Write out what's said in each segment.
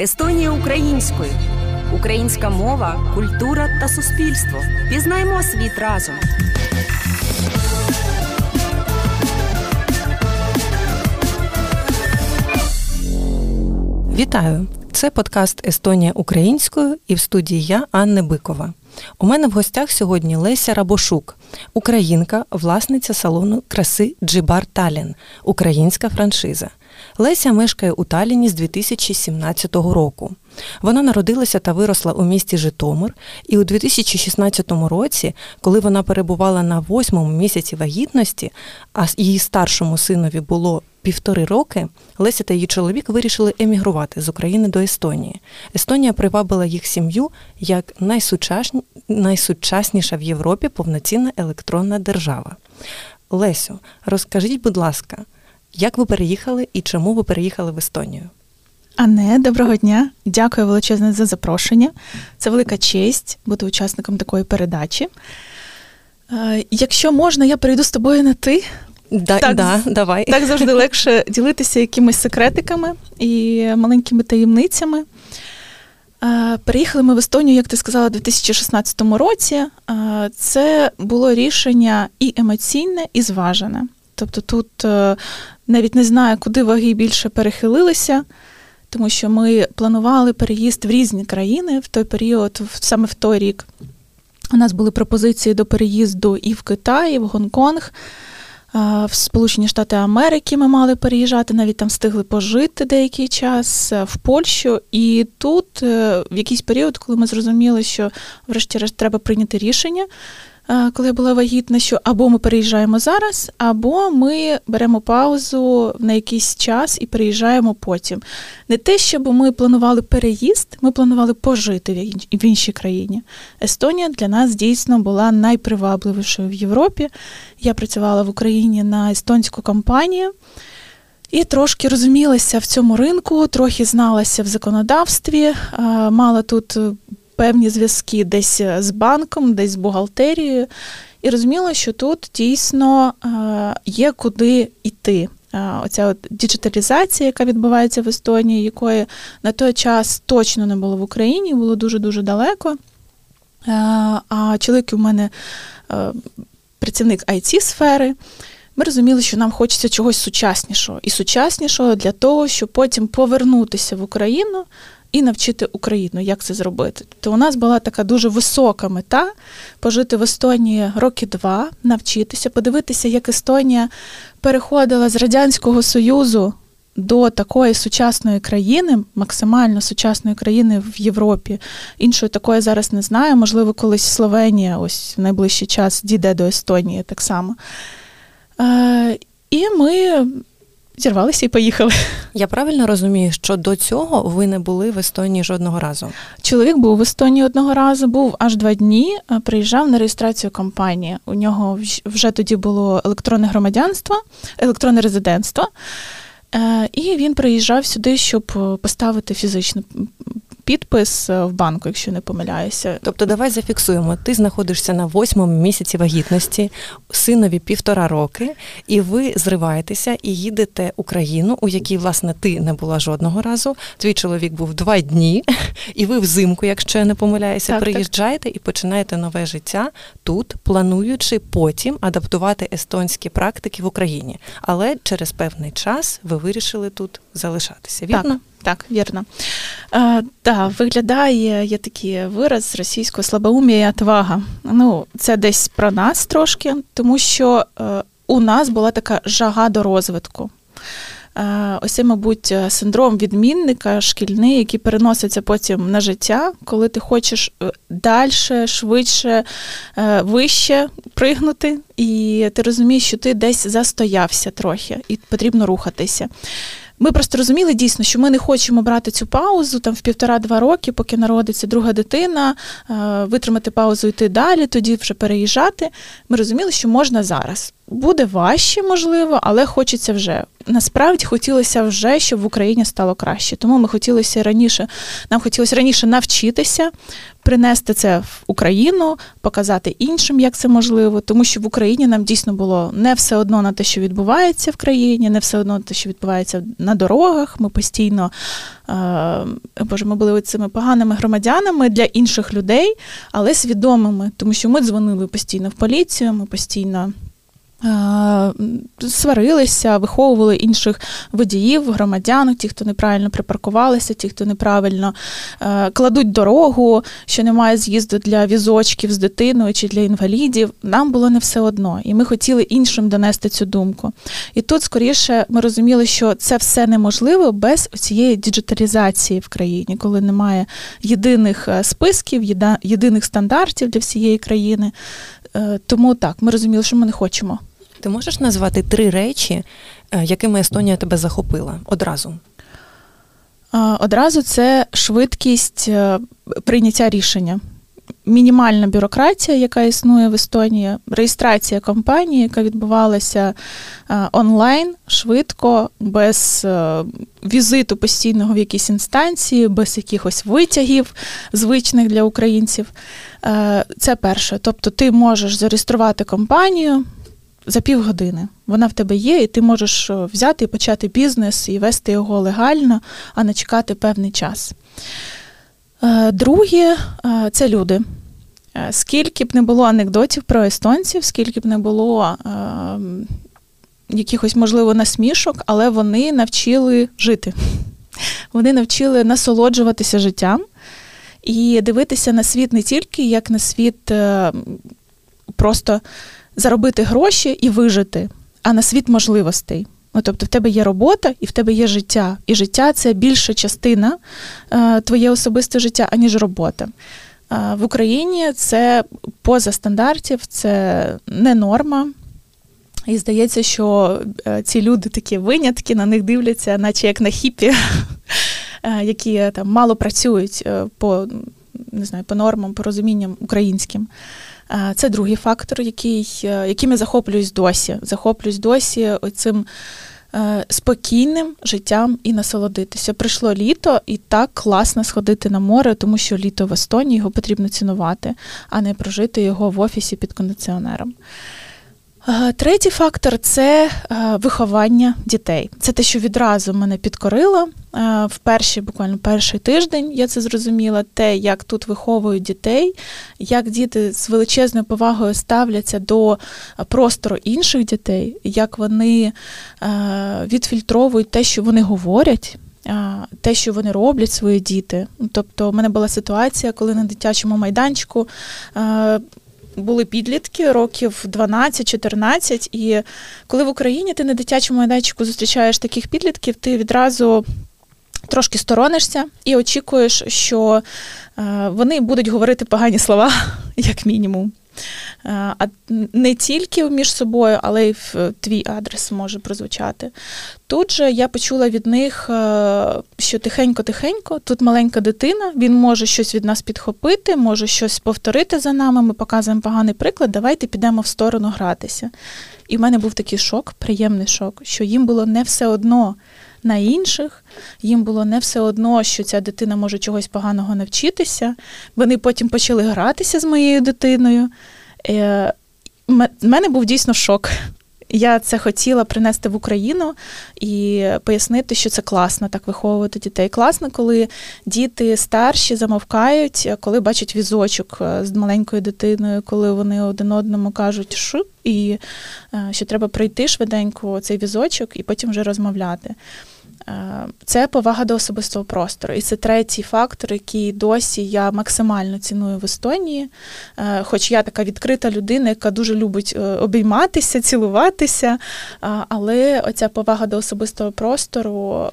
Естонія українською. Українська мова, культура та суспільство. Пізнаймо світ разом. Вітаю! Це подкаст Естонія українською і в студії я Анна Бикова. У мене в гостях сьогодні Леся Рабошук, українка, власниця салону краси Джибар Талін, українська франшиза. Леся мешкає у Таліні з 2017 року. Вона народилася та виросла у місті Житомир, і у 2016 році, коли вона перебувала на восьмому місяці вагітності, а її старшому синові було півтори роки, Леся та її чоловік вирішили емігрувати з України до Естонії. Естонія привабила їх сім'ю як найсучасні... найсучасніша в Європі повноцінна електронна держава. Лесю, розкажіть, будь ласка, як ви переїхали і чому ви переїхали в Естонію? Ане, доброго дня. Дякую величезне за запрошення. Це велика честь бути учасником такої передачі. Е, якщо можна, я перейду з тобою на ти. Да, так, да, давай. Так завжди легше ділитися якимись секретиками і маленькими таємницями. Е, переїхали ми в Естонію, як ти сказала, у 2016 році. Е, це було рішення і емоційне, і зважене. Тобто тут навіть не знаю, куди ваги більше перехилилися тому що ми планували переїзд в різні країни в той період, саме в той рік. У нас були пропозиції до переїзду і в Китай, і в Гонконг. В Сполучені Штати Америки ми мали переїжджати, навіть там встигли пожити деякий час в Польщу. І тут, е, в якийсь період, коли ми зрозуміли, що, врешті-решт, треба прийняти рішення, коли я була вагітна, що або ми переїжджаємо зараз, або ми беремо паузу на якийсь час і переїжджаємо потім. Не те, щоб ми планували переїзд, ми планували пожити в іншій країні. Естонія для нас дійсно була найпривабливішою в Європі. Я працювала в Україні на естонську компанію. І трошки розумілася в цьому ринку, трохи зналася в законодавстві, мала тут певні зв'язки десь е, з банком, десь з бухгалтерією, і розуміла, що тут дійсно е, є куди йти. Е, оця от діджиталізація, яка відбувається в Естонії, якої на той час точно не було в Україні, було дуже-дуже далеко. А чоловік у мене працівник it сфери ми розуміли, що нам хочеться чогось сучаснішого і сучаснішого для того, щоб потім повернутися в Україну і навчити Україну, як це зробити. Тобто у нас була така дуже висока мета пожити в Естонії роки два, навчитися, подивитися, як Естонія переходила з Радянського Союзу. До такої сучасної країни, максимально сучасної країни в Європі. Іншої такої зараз не знаю. Можливо, колись Словенія, ось в найближчий час дійде до Естонії так само. Е, І ми зірвалися і поїхали. Я правильно розумію, що до цього ви не були в Естонії жодного разу? Чоловік був в Естонії одного разу, був аж два дні. Е, приїжджав на реєстрацію компанії. У нього вже тоді було електронне громадянство, електронне резидентство. Е, і він приїжджав сюди, щоб е, поставити фізичну підпис е, в банку, якщо не помиляюся. Тобто, давай зафіксуємо. Ти знаходишся на восьмому місяці вагітності, синові півтора роки, і ви зриваєтеся і їдете Україну, у якій, власне, ти не була жодного разу. Твій чоловік був два дні, і ви взимку, якщо я не помиляюся, так, приїжджаєте так. і починаєте нове життя тут, плануючи потім адаптувати естонські практики в Україні. Але через певний час ви вирішили тут залишатися. Вірно? Так. Так, вірно. Е, да, Виглядає є такий вираз російського слабоумія і отвага. Ну, Це десь про нас трошки, тому що е, у нас була така жага до розвитку. Е, ось це, мабуть, синдром відмінника шкільний, який переноситься потім на життя, коли ти хочеш е, далі, швидше, е, вище пригнути, і ти розумієш, що ти десь застоявся трохи, і потрібно рухатися. Ми просто розуміли дійсно, що ми не хочемо брати цю паузу там в півтора-два роки, поки народиться друга дитина, е, витримати паузу, йти далі, тоді вже переїжджати. Ми розуміли, що можна зараз. Буде важче, можливо, але хочеться вже. Насправді хотілося вже, щоб в Україні стало краще. Тому ми хотілося раніше, нам хотілося раніше навчитися, принести це в Україну, показати іншим, як це можливо, тому що в Україні нам дійсно було не все одно на те, що відбувається в країні, не все одно на те, що відбувається на дорогах. Ми постійно е, боже, ми були цими поганими громадянами для інших людей, але свідомими, тому що ми дзвонили постійно в поліцію, ми постійно. Сварилися, виховували інших водіїв, громадян, ті, хто неправильно припаркувалися, ті, хто неправильно е, кладуть дорогу, що немає з'їзду для візочків з дитиною чи для інвалідів. Нам було не все одно, і ми хотіли іншим донести цю думку. І тут, скоріше, ми розуміли, що це все неможливо без цієї діджиталізації в країні, коли немає єдиних е, списків, єдиних стандартів для всієї країни. Е, тому так, ми розуміли, що ми не хочемо. Ти можеш назвати три речі, е, якими Естонія тебе захопила одразу? Е, одразу це швидкість прийняття рішення. Мінімальна бюрократія, яка існує в Естонії, реєстрація компанії, яка відбувалася онлайн, швидко, без візиту постійного в якісь інстанції, без якихось витягів звичних для українців. Е, це перше. Тобто ти можеш зареєструвати компанію за півгодини. Вона в тебе є, і ти можеш е, взяти і почати бізнес і вести його легально, а не чекати певний час. Е, друге це люди. Скільки б не було анекдотів про естонців, скільки б не було якихось, можливо, насмішок, але вони навчили жити. Вони навчили насолоджуватися життям і дивитися на світ не тільки як на світ е, просто заробити гроші і вижити, а на світ можливостей. Ну, Тобто в тебе є робота і в тебе є життя. І життя це більша частина е, твоє особисте життя, аніж робота. Е, в Україні це поза стандартів, це не норма. І здається, що ці люди такі винятки, на них дивляться, наче як на хіпі. Е, які там мало працюють е, по нормам, по розумінням українським. Е, це другий фактор, який, яким я захоплююсь досі. Захоплююсь досі оцим спокійним життям і насолодитися. Прийшло літо, і так класно сходити на море, тому що літо в Естонії його потрібно цінувати, а не прожити його в офісі під кондиціонером. Третій фактор це виховання дітей. Це те, що відразу мене підкорило. В перший, буквально перший тиждень я це зрозуміла, те, як тут виховують дітей, як діти з величезною повагою ставляться до простору інших дітей, як вони відфільтровують те, що вони говорять. Те, що вони роблять свої діти. Тобто, у мене була ситуація, коли на дитячому майданчику були підлітки років 12-14, і коли в Україні ти на дитячому майданчику зустрічаєш таких підлітків, ти відразу трошки сторонишся і очікуєш, що е, вони будуть говорити погані слова, як мінімум. Е, а не тільки між собою, але й в твій адрес може прозвучати. Тут же я почула від них, е, що тихенько-тихенько, тут маленька дитина, він може щось від нас підхопити, може щось повторити за нами. Ми показуємо поганий приклад, давайте підемо в сторону гратися. І в мене був такий шок, приємний шок, що їм було не все одно. На інших їм було не все одно, що ця дитина може чогось поганого навчитися. Вони потім почали гратися з моєю дитиною. У мене був дійсно шок. Я це хотіла принести в Україну і пояснити, що це класно так виховувати дітей. Класно, коли діти старші замовкають, коли бачать візочок е, з маленькою дитиною, коли вони один одному кажуть шу, і е, що треба пройти швиденько цей візочок і потім вже розмовляти. Е, це повага до особистого простору. І це третій фактор, який досі я максимально ціную в Естонії. Е, хоч я така відкрита людина, яка дуже любить е, обійматися, цілуватися. Але оця повага до особистого простору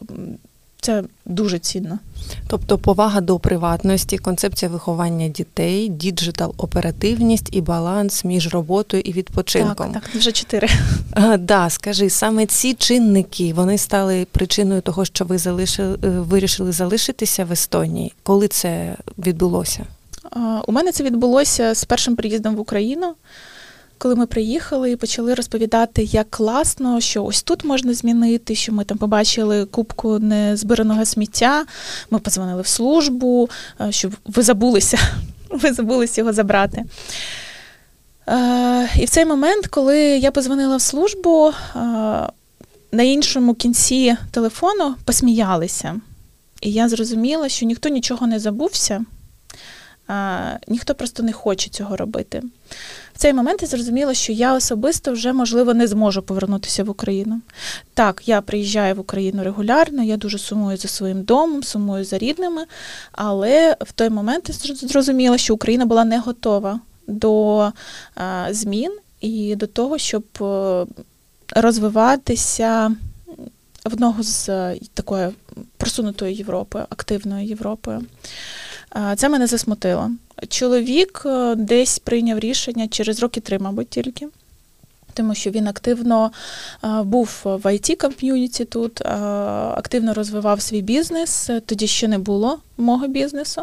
це дуже цінно. Тобто повага до приватності, концепція виховання дітей, діджитал, оперативність і баланс між роботою і відпочинком. Так, так, вже чотири. А, да, скажи, саме ці чинники вони стали причиною того, що ви залишили, е, вирішили залишитися в Естонії. Коли це відбулося? У мене це відбулося з першим приїздом в Україну коли ми приїхали і почали розповідати, як класно, що ось тут можна змінити, що ми там побачили кубку незбираного сміття, ми позвонили в службу, е, щоб ви забулися, ви забулися його забрати. Е, і в цей момент, коли я позвонила в службу, е, на іншому кінці телефону посміялися. І я зрозуміла, що ніхто нічого не забувся, ніхто просто не хоче цього робити. В цей момент я зрозуміла, що я особисто вже, можливо, не зможу повернутися в Україну. Так, я приїжджаю в Україну регулярно, я дуже сумую за своїм домом, сумую за рідними, але в той момент я зрозуміла, що Україна була не готова до змін і до того, щоб е, розвиватися в одного з е, такою просунутою Європою, активною Європою. Це мене засмутило. Чоловік е, десь прийняв рішення через роки три, мабуть, тільки. Тому що він активно був в it ком'юніті тут, активно розвивав свій бізнес. Тоді ще не було мого бізнесу.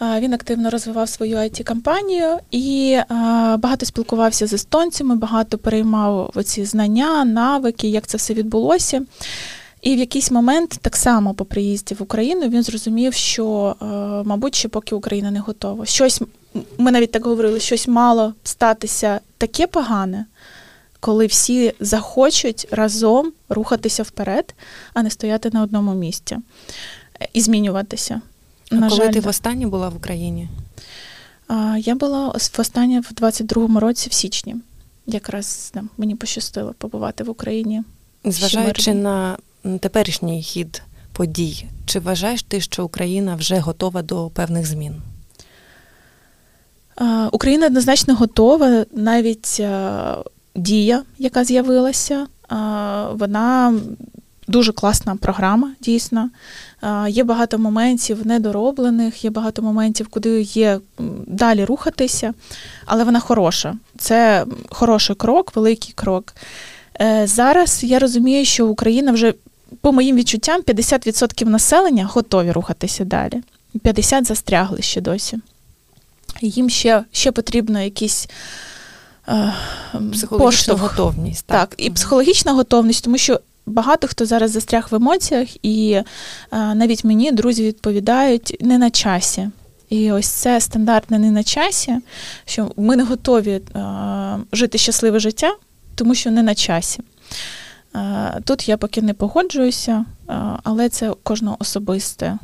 Він активно розвивав свою it компанію і багато спілкувався з естонцями, багато переймав оці знання, навики, як це все відбулося. І в якийсь момент, так само по приїзді в Україну, він зрозумів, що, мабуть, ще поки Україна не готова. Щось ми навіть так говорили, щось мало статися таке погане, коли всі захочуть разом рухатися вперед, а не стояти на одному місці і змінюватися. На Коли жаль, ти востаннє була в Україні? Я була востаннє в 22-му році, в січні. Якраз да, мені пощастило побувати в Україні. Зважаючи на теперішній хід подій, чи вважаєш ти, що Україна вже готова до певних змін? Україна однозначно готова. Навіть дія, яка з'явилася, вона дуже класна програма, дійсно. Є багато моментів недороблених, є багато моментів, куди є далі рухатися, але вона хороша. Це хороший крок, великий крок. Е, зараз я розумію, що Україна вже, по моїм відчуттям, 50% населення готові рухатися далі. 50 застрягли ще досі. Їм ще ще потрібно якісь е, психологічна готовність. Так. так, і психологічна готовність, тому що Багато хто зараз застряг в емоціях, і а, навіть мені друзі відповідають не на часі. І ось це стандартне не на часі, що ми не готові а, жити щасливе життя, тому що не на часі. А, тут я поки не погоджуюся, але це кожного особисте.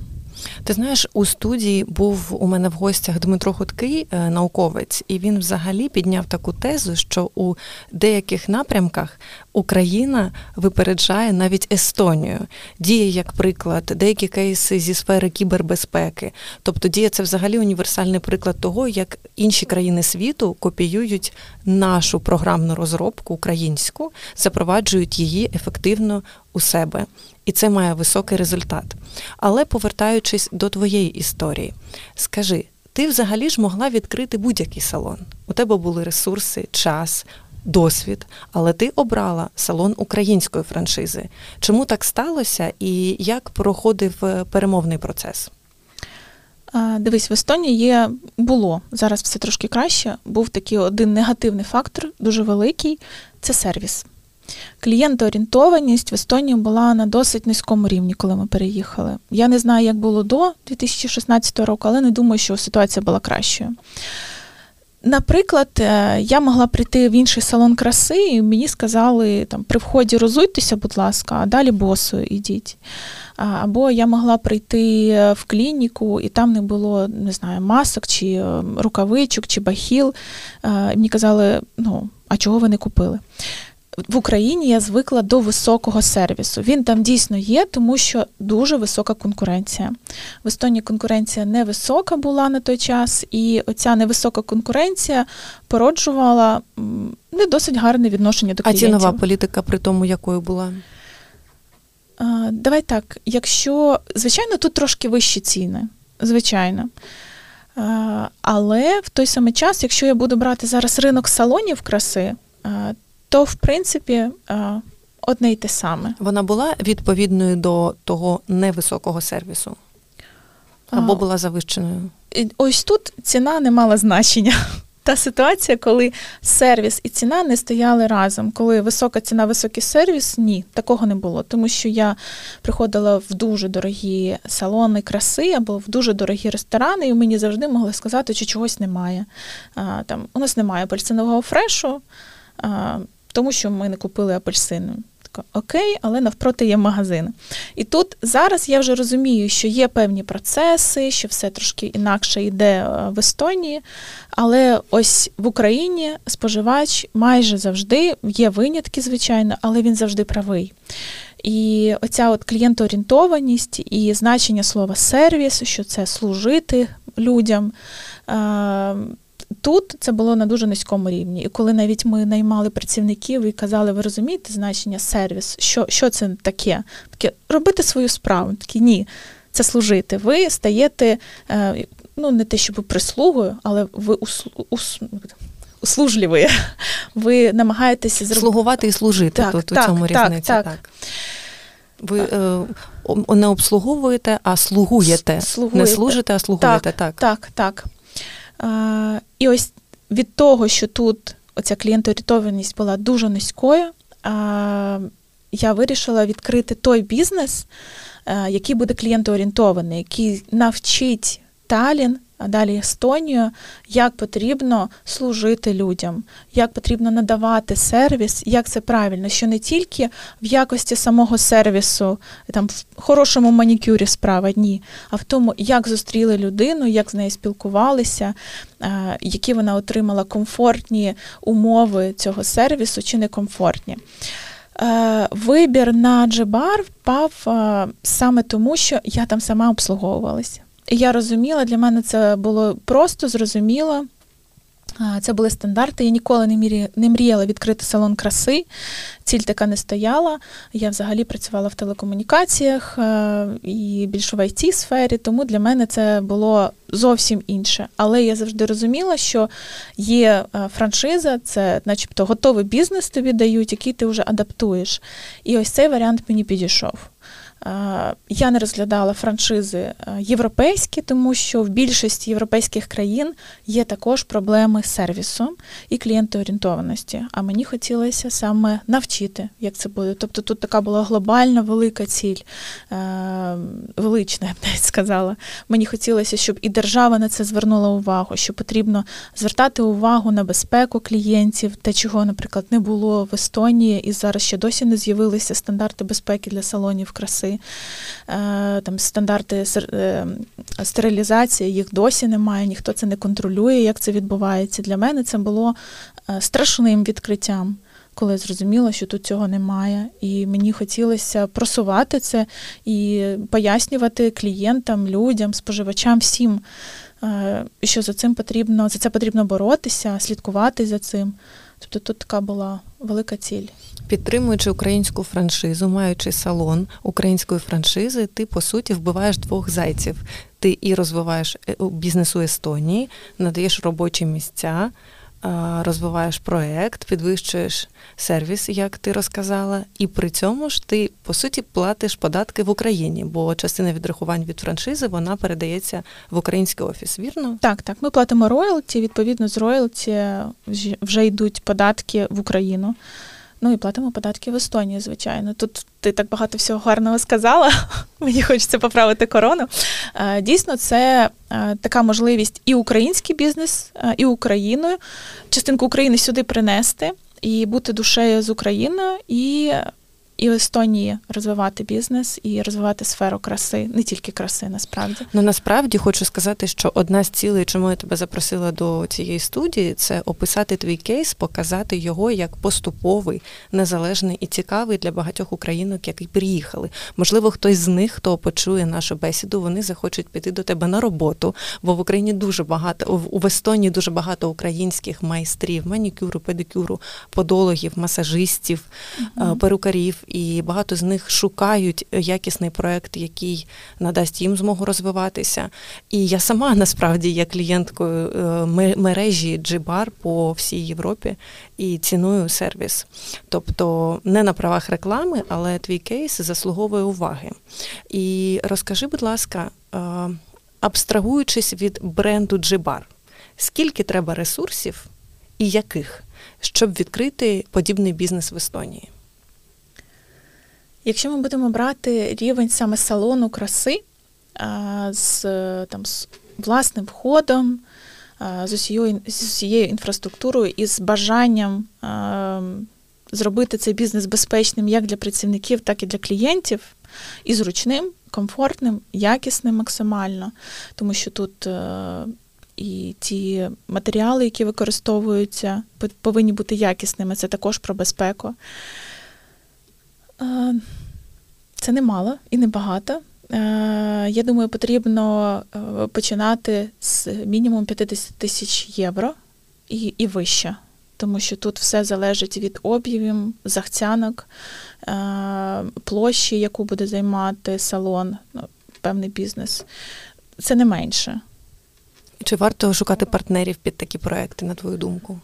Ти знаєш, у студії був у мене в гостях Дмитро Хуткий, е, науковець, і він взагалі підняв таку тезу, що у деяких напрямках Україна випереджає навіть Естонію. Діє як приклад, деякі кейси зі сфери кібербезпеки. Тобто діє це взагалі універсальний приклад того, як інші країни світу копіюють нашу програмну розробку українську, запроваджують її ефективно у себе. І це має високий результат. Але повертаючись до твоєї історії, скажи, ти взагалі ж могла відкрити будь-який салон. У тебе були ресурси, час, досвід, але ти обрала салон української франшизи. Чому так сталося і як проходив е, перемовний процес? Дивись, в Естонії є було зараз все трошки краще. Був такий один негативний фактор, дуже великий це сервіс. Клієнтоорієнтованість в Естонії була на досить низькому рівні, коли ми переїхали. Я не знаю, як було до 2016 року, але не думаю, що ситуація була кращою. Наприклад, е, я могла прийти в інший салон краси, і мені сказали, там, при вході розуйтеся, будь ласка, а далі босою йдіть. Або я могла прийти в клініку, і там не було не знаю, масок, чи е, рукавичок, чи бахіл. І мені казали, ну, а чого ви не купили? В Україні я звикла до високого сервісу. Він там дійсно є, тому що дуже висока конкуренція. В Естонії конкуренція невисока була на той час, і оця невисока конкуренція породжувала не досить гарне відношення до клієнтів. А цінова політика при тому, якою була? Давай так. Якщо, звичайно, тут трошки вищі ціни, звичайно. Але в той самий час, якщо я буду брати зараз ринок салонів краси, то в принципі е, одне й те саме. Вона була відповідною до того невисокого сервісу або була завищеною? Ось тут ціна не мала значення. та ситуація, коли сервіс і ціна не стояли разом. Коли висока ціна, високий сервіс, ні, такого не було. Тому що я приходила в дуже дорогі салони краси або в дуже дорогі ресторани, і мені завжди могли сказати, що чогось немає. А, там, У нас немає апельсинового фрешу, а, тому що ми не купили апельсини така окей, але навпроти є магазин. І тут зараз я вже розумію, що є певні процеси, що все трошки інакше йде е, в Естонії. Але ось в Україні споживач майже завжди є винятки, звичайно, але він завжди правий. І оця от клієнтоорієнтованість і значення слова сервіс, що це служити людям. Тут це було на дуже низькому рівні. І коли навіть ми наймали працівників і казали, ви розумієте значення сервіс, що що це таке? Таке робити свою справу. Такі ні, це служити. Ви стаєте, е, ну не те, щоб прислугою, але ви услужливі. Ви намагаєтеся зробити. Слугувати і служити. Так, Тут так, у цьому так, різниця. Так. так. Ви е, не обслуговуєте, а слугуєте. слугуєте. Не служите, а слугуєте. Так, так. так, так. І ось від того, що тут оця клієнтоорієнтованість була дуже низькою, я вирішила відкрити той бізнес, який буде клієнтоорієнтований, який навчить Талін далі Естонію, як потрібно служити людям, як потрібно надавати сервіс, як це правильно, що не тільки в якості самого сервісу, там в хорошому манікюрі справа ні, а в тому, як зустріли людину, як з нею спілкувалися, які вона отримала комфортні умови цього сервісу чи некомфортні. Вибір на Джебар впав саме тому, що я там сама обслуговувалася. Я розуміла, для мене це було просто зрозуміло. Це були стандарти. Я ніколи не мріяла, відкрити салон краси. Ціль така не стояла. Я взагалі працювала в телекомунікаціях і більше в it сфері, тому для мене це було зовсім інше. Але я завжди розуміла, що є франшиза, це, начебто, готовий бізнес тобі дають, який ти вже адаптуєш. І ось цей варіант мені підійшов. Я не розглядала франшизи е, європейські, тому що в більшості європейських країн є також проблеми з сервісом і клієнтоорієнтованості. А мені хотілося саме навчити, як це буде. Тобто тут така була глобальна велика ціль, е, велична, я б навіть сказала. Мені хотілося, щоб і держава на це звернула увагу, що потрібно звертати увагу на безпеку клієнтів, те, чого, наприклад, не було в Естонії, і зараз ще досі не з'явилися стандарти безпеки для салонів краси. Е, там стандарти е, стерилізації, їх досі немає, ніхто це не контролює, як це відбувається. Для мене це було е, страшним відкриттям. Коли я зрозуміла, що тут цього немає, і мені хотілося просувати це і пояснювати клієнтам, людям, споживачам, всім, що за цим потрібно, за це потрібно боротися, слідкувати за цим. Тобто тут така була велика ціль. Підтримуючи українську франшизу, маючи салон української франшизи, ти по суті вбиваєш двох зайців. Ти і розвиваєш е, бізнес у Естонії, надаєш робочі місця, розвиваєш проект, підвищуєш сервіс, як ти розказала, і при цьому ж ти по суті платиш податки в Україні, бо частина відрахувань від франшизи вона передається в український офіс. Вірно? Так, так. Ми платимо роялті. Відповідно, з роялті вже йдуть податки в Україну. Ну і платимо податки в Естонії, звичайно. Тут ти так багато всього гарного сказала. Мені хочеться поправити корону. Е, дійсно, це е, така можливість і український бізнес, е, і Україною, частинку України сюди принести і бути душею з Україною і і в Естонії розвивати бізнес і розвивати сферу краси, не тільки краси, насправді. Ну насправді хочу сказати, що одна з цілей, чому я тебе запросила до цієї студії, це описати твій кейс, показати його як поступовий, незалежний і цікавий для багатьох українок, які приїхали. Можливо, хтось з них, хто почує нашу бесіду, вони захочуть піти до тебе на роботу, бо в Україні дуже багато в Естонії дуже багато українських майстрів, манікюру, педикюру, подологів, масажистів, угу. перукарів і багато з них шукають якісний проект, який надасть їм змогу розвиватися. І я сама насправді є клієнткою е, мережі G-Bar по всій Європі і ціную сервіс. Тобто не на правах реклами, але твій кейс заслуговує уваги. І розкажи, будь ласка, е, абстрагуючись від бренду G-Bar, Скільки треба ресурсів і яких, щоб відкрити подібний бізнес в Естонії? Якщо ми будемо брати рівень саме салону краси з там, з власним входом, з усією, з усією інфраструктурою і з бажанням зробити цей бізнес безпечним як для працівників, так і для клієнтів, і зручним, комфортним, якісним максимально, тому що тут е, і ті матеріали, які використовуються, повинні бути якісними. Це також про безпеку. Е, це немало і небагато. Е, я думаю, потрібно починати з мінімум 50 тисяч євро і, і вище тому що тут все залежить від об'ємів, захцянок, е, площі, яку буде займати салон, ну, певний бізнес. Це не менше. Чи варто шукати партнерів під такі проекти, на твою думку?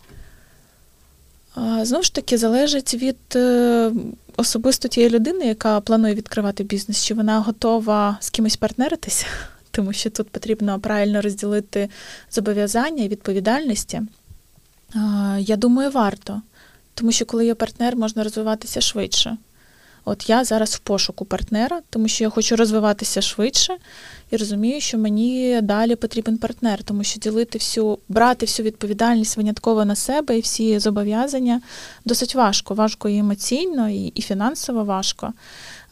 Знову ж таки, залежить від е, особисто тієї людини, яка планує відкривати бізнес, чи вона готова з кимось партнеритися, тому що тут потрібно правильно розділити зобов'язання і відповідальності. Я думаю, варто, тому що коли є партнер, можна розвиватися швидше. От я зараз в пошуку партнера, тому що я хочу розвиватися швидше і розумію, що мені далі потрібен партнер, тому що ділити всю, брати всю відповідальність винятково на себе і всі зобов'язання досить важко. Важко і емоційно, і, і фінансово важко.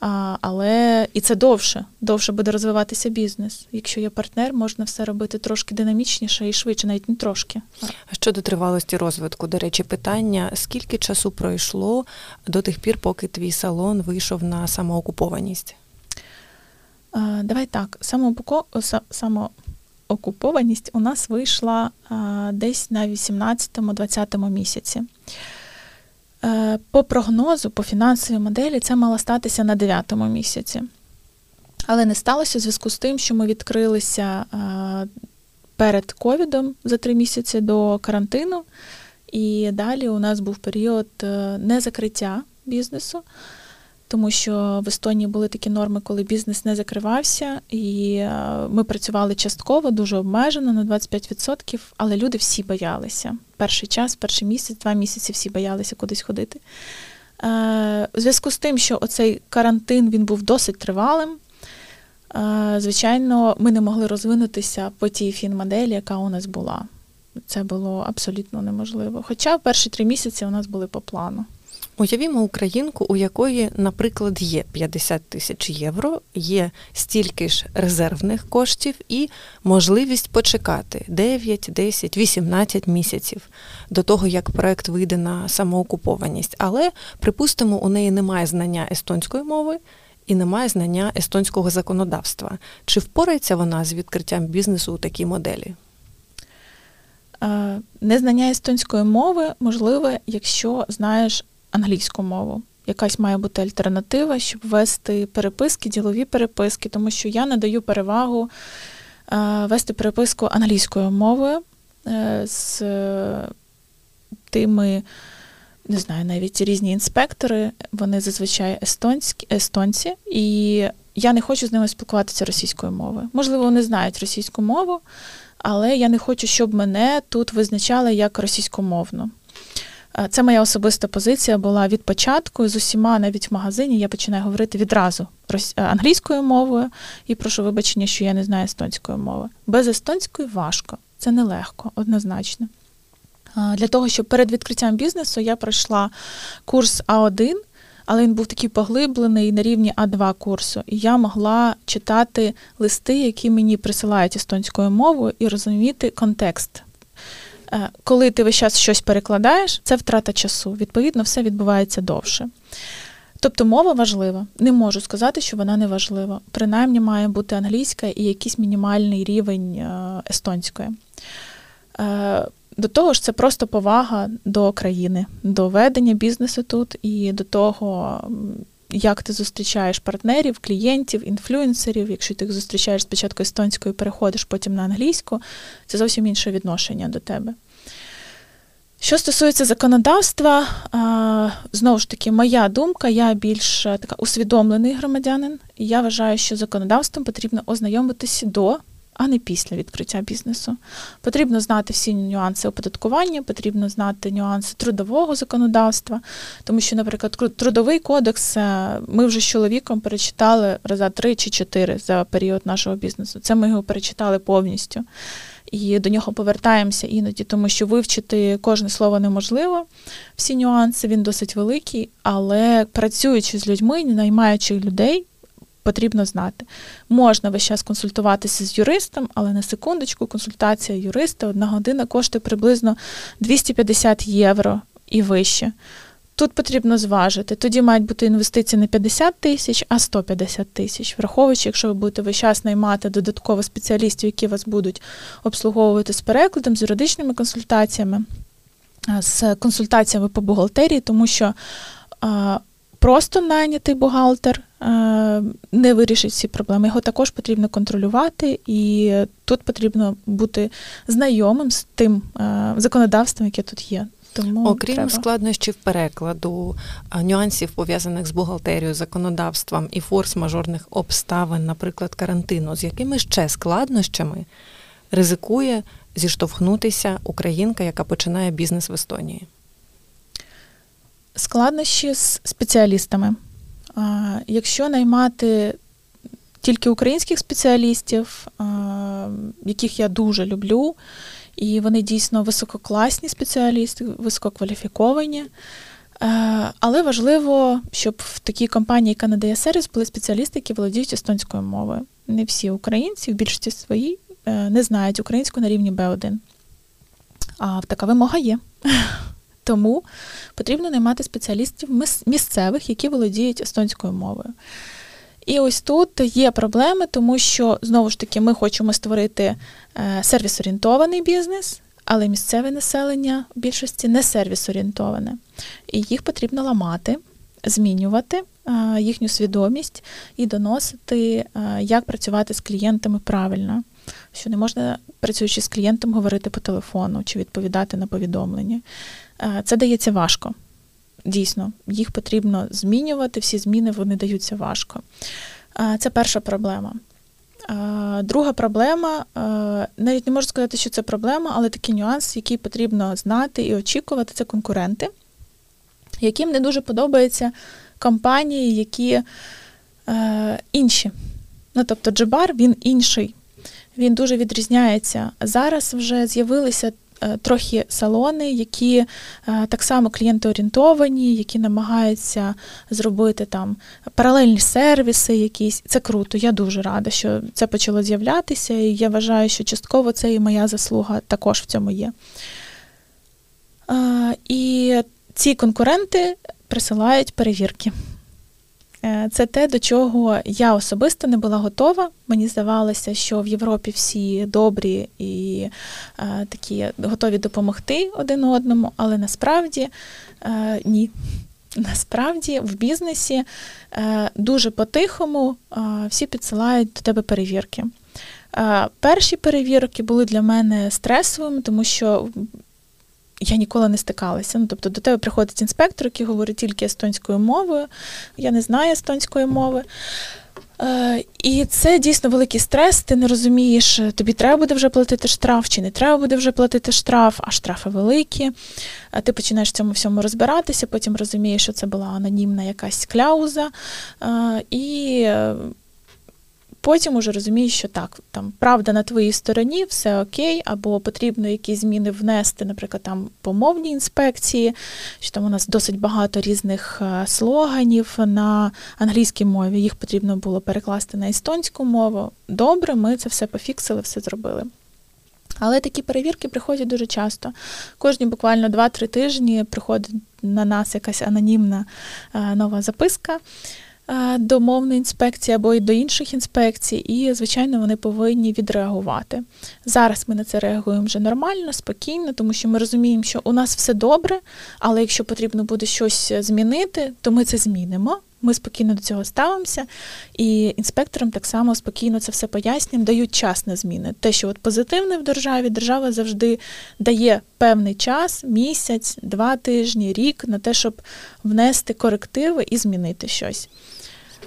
А, Але і це довше, довше буде розвиватися бізнес. Якщо є партнер, можна все робити трошки динамічніше і швидше, навіть не трошки. А щодо тривалості розвитку, до речі, питання: скільки часу пройшло до тих пір, поки твій салон вийшов на самоокупованість? А, Давай так, самоокупованість у нас вийшла а, десь на 18-20 місяці. Е, по прогнозу, по фінансовій моделі, це мало статися на 9-му місяці. Але не сталося в зв'язку з тим, що ми відкрилися е, перед ковідом за три місяці до карантину, і далі у нас був період е, незакриття бізнесу тому що в Естонії були такі норми, коли бізнес не закривався, і е, ми працювали частково, дуже обмежено на 25%, але люди всі боялися. Перший час, перший місяць, два місяці всі боялися кудись ходити. Е, у зв'язку з тим, що оцей карантин він був досить тривалим. Е, звичайно, ми не могли розвинутися по тій фінмоделі, яка у нас була. Це було абсолютно неможливо. Хоча перші три місяці у нас були по плану. Уявімо українку, у якої, наприклад, є 50 тисяч євро, є стільки ж резервних коштів і можливість почекати 9, 10, 18 місяців до того, як проект вийде на самоокупованість. Але, припустимо, у неї немає знання естонської мови. І немає знання естонського законодавства. Чи впорається вона з відкриттям бізнесу у такій моделі? Незнання естонської мови можливе, якщо знаєш англійську мову. Якась має бути альтернатива, щоб вести переписки, ділові переписки, тому що я надаю перевагу е, вести переписку англійською мовою е, з тими, не знаю, навіть різні інспектори, вони зазвичай естонські, естонці, і я не хочу з ними спілкуватися російською мовою. Можливо, вони знають російську мову, але я не хочу, щоб мене тут визначали як російськомовну. Е, це моя особиста позиція була від початку з усіма, навіть в магазині, я починаю говорити відразу е, англійською мовою і прошу вибачення, що я не знаю естонської мови. Без естонської важко, це нелегко, однозначно. Для того, щоб перед відкриттям бізнесу я пройшла курс А1, але він був такий поглиблений на рівні А2 курсу, і я могла читати листи, які мені присилають естонською мовою, і розуміти контекст Е, коли ти весь час щось перекладаєш, це втрата часу. Відповідно, все відбувається довше. Тобто мова важлива. Не можу сказати, що вона не важлива. Принаймні має бути англійська і якийсь мінімальний рівень е, естонської. Е, до того ж, це просто повага до країни, до ведення бізнесу тут і до того, як ти зустрічаєш партнерів, клієнтів, інфлюенсерів. Якщо ти їх зустрічаєш спочатку естонською, переходиш потім на англійську, це зовсім інше відношення до тебе. Що стосується законодавства, знову ж таки, моя думка, я більш така усвідомлений громадянин, я вважаю, що законодавством потрібно ознайомитися до а не після відкриття бізнесу. Потрібно знати всі нюанси оподаткування, потрібно знати нюанси трудового законодавства, тому що, наприклад, трудовий кодекс е, ми вже з чоловіком перечитали раза три чи чотири за період нашого бізнесу. Це ми його перечитали повністю. І до нього повертаємося іноді, тому що вивчити кожне слово неможливо. Всі нюанси він досить великий, але працюючи з людьми, наймаючи людей, потрібно знати. Можна весь час консультуватися з юристом, але на секундочку, консультація юриста одна година коштує приблизно 250 євро і вище. Тут потрібно зважити. Тоді мають бути інвестиції не 50 тисяч, а 150 тисяч. Враховуючи, якщо ви будете весь час наймати додатково спеціалістів, які вас будуть обслуговувати з перекладом, з юридичними консультаціями, з консультаціями по бухгалтерії, тому що просто найнятий бухгалтер не вирішить всі проблеми. Його також потрібно контролювати, і тут потрібно бути знайомим з тим законодавством, яке тут є. Тому окрім треба. складнощів перекладу, нюансів пов'язаних з бухгалтерією, законодавством і форс-мажорних обставин, наприклад, карантину, з якими ще складнощами ризикує зіштовхнутися українка, яка починає бізнес в Естонії? Складнощі з спеціалістами. Якщо наймати тільки українських спеціалістів, яких я дуже люблю, і вони дійсно висококласні спеціалісти, висококваліфіковані. Але важливо, щоб в такій компанії, яка надає сервіс, були спеціалісти, які володіють естонською мовою. Не всі українці, в більшості свої е, не знають українську на рівні Б1. А така вимога є. Тому потрібно наймати спеціалістів місцевих, які володіють естонською мовою. І ось тут є проблеми, тому що знову ж таки ми хочемо створити е, сервіс-орієнтований бізнес, але місцеве населення в більшості не сервіс-орієнтоване. І їх потрібно ламати, змінювати е, їхню свідомість і доносити, е, як працювати з клієнтами правильно. Що не можна, працюючи з клієнтом, говорити по телефону чи відповідати на повідомлення. Це дається важко. Дійсно, їх потрібно змінювати, всі зміни вони даються важко. Це перша проблема. Друга проблема, навіть не можу сказати, що це проблема, але такий нюанс, який потрібно знати і очікувати, це конкуренти, яким не дуже подобаються компанії, які інші. Ну, Тобто Джебар він інший, він дуже відрізняється. Зараз вже з'явилися Е, трохи салони, які е, так само клієнтоорієнтовані, які намагаються зробити там паралельні сервіси, якісь. Це круто. Я дуже рада, що це почало з'являтися, і я вважаю, що частково це і моя заслуга також в цьому є. Е, і ці конкуренти присилають перевірки. Е, це те, до чого я особисто не була готова. Мені здавалося, що в Європі всі добрі і е, такі готові допомогти один одному, але насправді е, ні. Насправді в бізнесі е, дуже по-тихому е, всі підсилають до тебе перевірки. Е, перші перевірки були для мене стресовими, тому що я ніколи не стикалася. Ну, Тобто до тебе приходить інспектор, який говорить тільки естонською мовою. Я не знаю естонської мови. Е, І це дійсно великий стрес. Ти не розумієш, тобі треба буде вже платити штраф, чи не треба буде вже платити штраф, а штрафи великі. Ти починаєш в цьому всьому розбиратися, потім розумієш, що це була анонімна якась кляуза. Е, і Потім уже розумієш, що так, там правда на твоїй стороні, все окей, або потрібно якісь зміни внести, наприклад, там по мовній інспекції, що там у нас досить багато різних е, слоганів на англійській мові. Їх потрібно було перекласти на естонську мову. Добре, ми це все пофіксили, все зробили. Але такі перевірки приходять дуже часто. Кожні буквально 2-3 тижні приходить на нас якась анонімна е, нова записка. Е, до мовної інспекції або й до інших інспекцій, і, звичайно, вони повинні відреагувати. Зараз ми на це реагуємо вже нормально, спокійно, тому що ми розуміємо, що у нас все добре, але якщо потрібно буде щось змінити, то ми це змінимо. Ми спокійно до цього ставимося, і інспекторам так само спокійно це все пояснюємо, дають час на зміни. Те, що от позитивне в державі, держава завжди дає певний час, місяць, два тижні, рік на те, щоб внести корективи і змінити щось.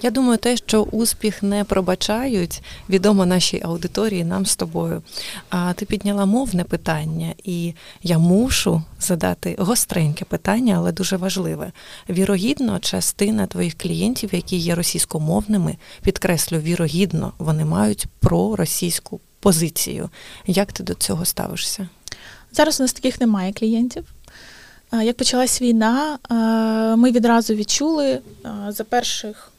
Я думаю, те, що успіх не пробачають, відомо нашій аудиторії нам з тобою. А ти підняла мовне питання, і я мушу задати гостреньке питання, але дуже важливе. Вірогідно, частина твоїх клієнтів, які є російськомовними, підкреслю, вірогідно, вони мають проросійську позицію. Як ти до цього ставишся? Зараз у нас таких немає клієнтів. Як почалась війна, ми відразу відчули за перших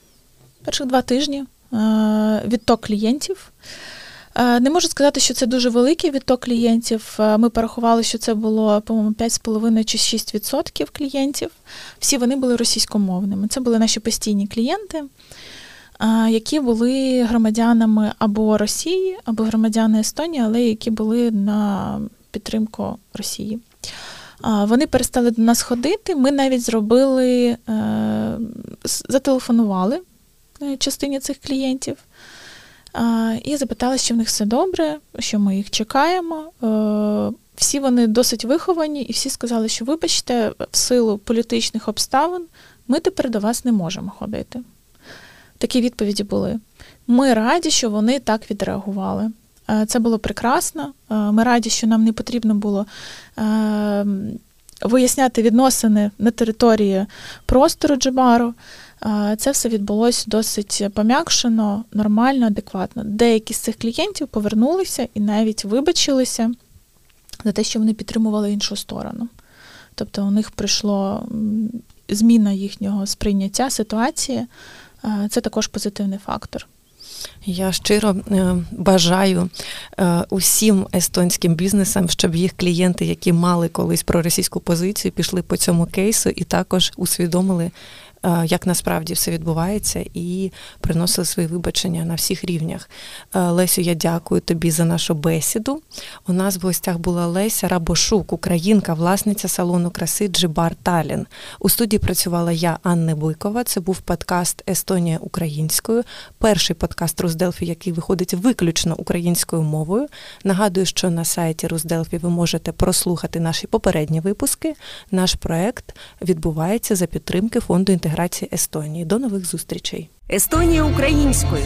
перших два тижні відток клієнтів. Не можу сказати, що це дуже великий відток клієнтів. Ми порахували, що це було, по-моєму, 5,5 чи 6% клієнтів. Всі вони були російськомовними. Це були наші постійні клієнти, які були громадянами або Росії, або громадяни Естонії, але які були на підтримку Росії. Вони перестали до нас ходити. Ми навіть зробили, е, зателефонували е, частині цих клієнтів і запитали, що в них все добре, що ми їх чекаємо. Е, всі вони досить виховані, і всі сказали, що, вибачте, в силу політичних обставин ми тепер до вас не можемо ходити. Такі відповіді були. Ми раді, що вони так відреагували. Це було прекрасно. Ми раді, що нам не потрібно було виясняти відносини на території простору Джибару. Це все відбулося досить пом'якшено, нормально, адекватно. Деякі з цих клієнтів повернулися і навіть вибачилися за те, що вони підтримували іншу сторону. Тобто у них прийшло зміна їхнього сприйняття ситуації. Це також позитивний фактор. Я щиро е, бажаю е, усім естонським бізнесам, щоб їх клієнти, які мали колись проросійську позицію, пішли по цьому кейсу і також усвідомили як насправді все відбувається, і приносили свої вибачення на всіх рівнях. Е, Лесю, я дякую тобі за нашу бесіду. У нас в гостях була Леся Рабошук, українка, власниця салону краси Джибар Талін. У студії працювала я, Анна Буйкова. Це був подкаст Естонія українською, перший подкаст Рузделфі, який виходить виключно українською мовою. Нагадую, що на сайті Рузделфі ви можете прослухати наші попередні випуски. Наш проект відбувається за підтримки фонду інтеграції інтеграції Естонії. До нових зустрічей. Естонія українською.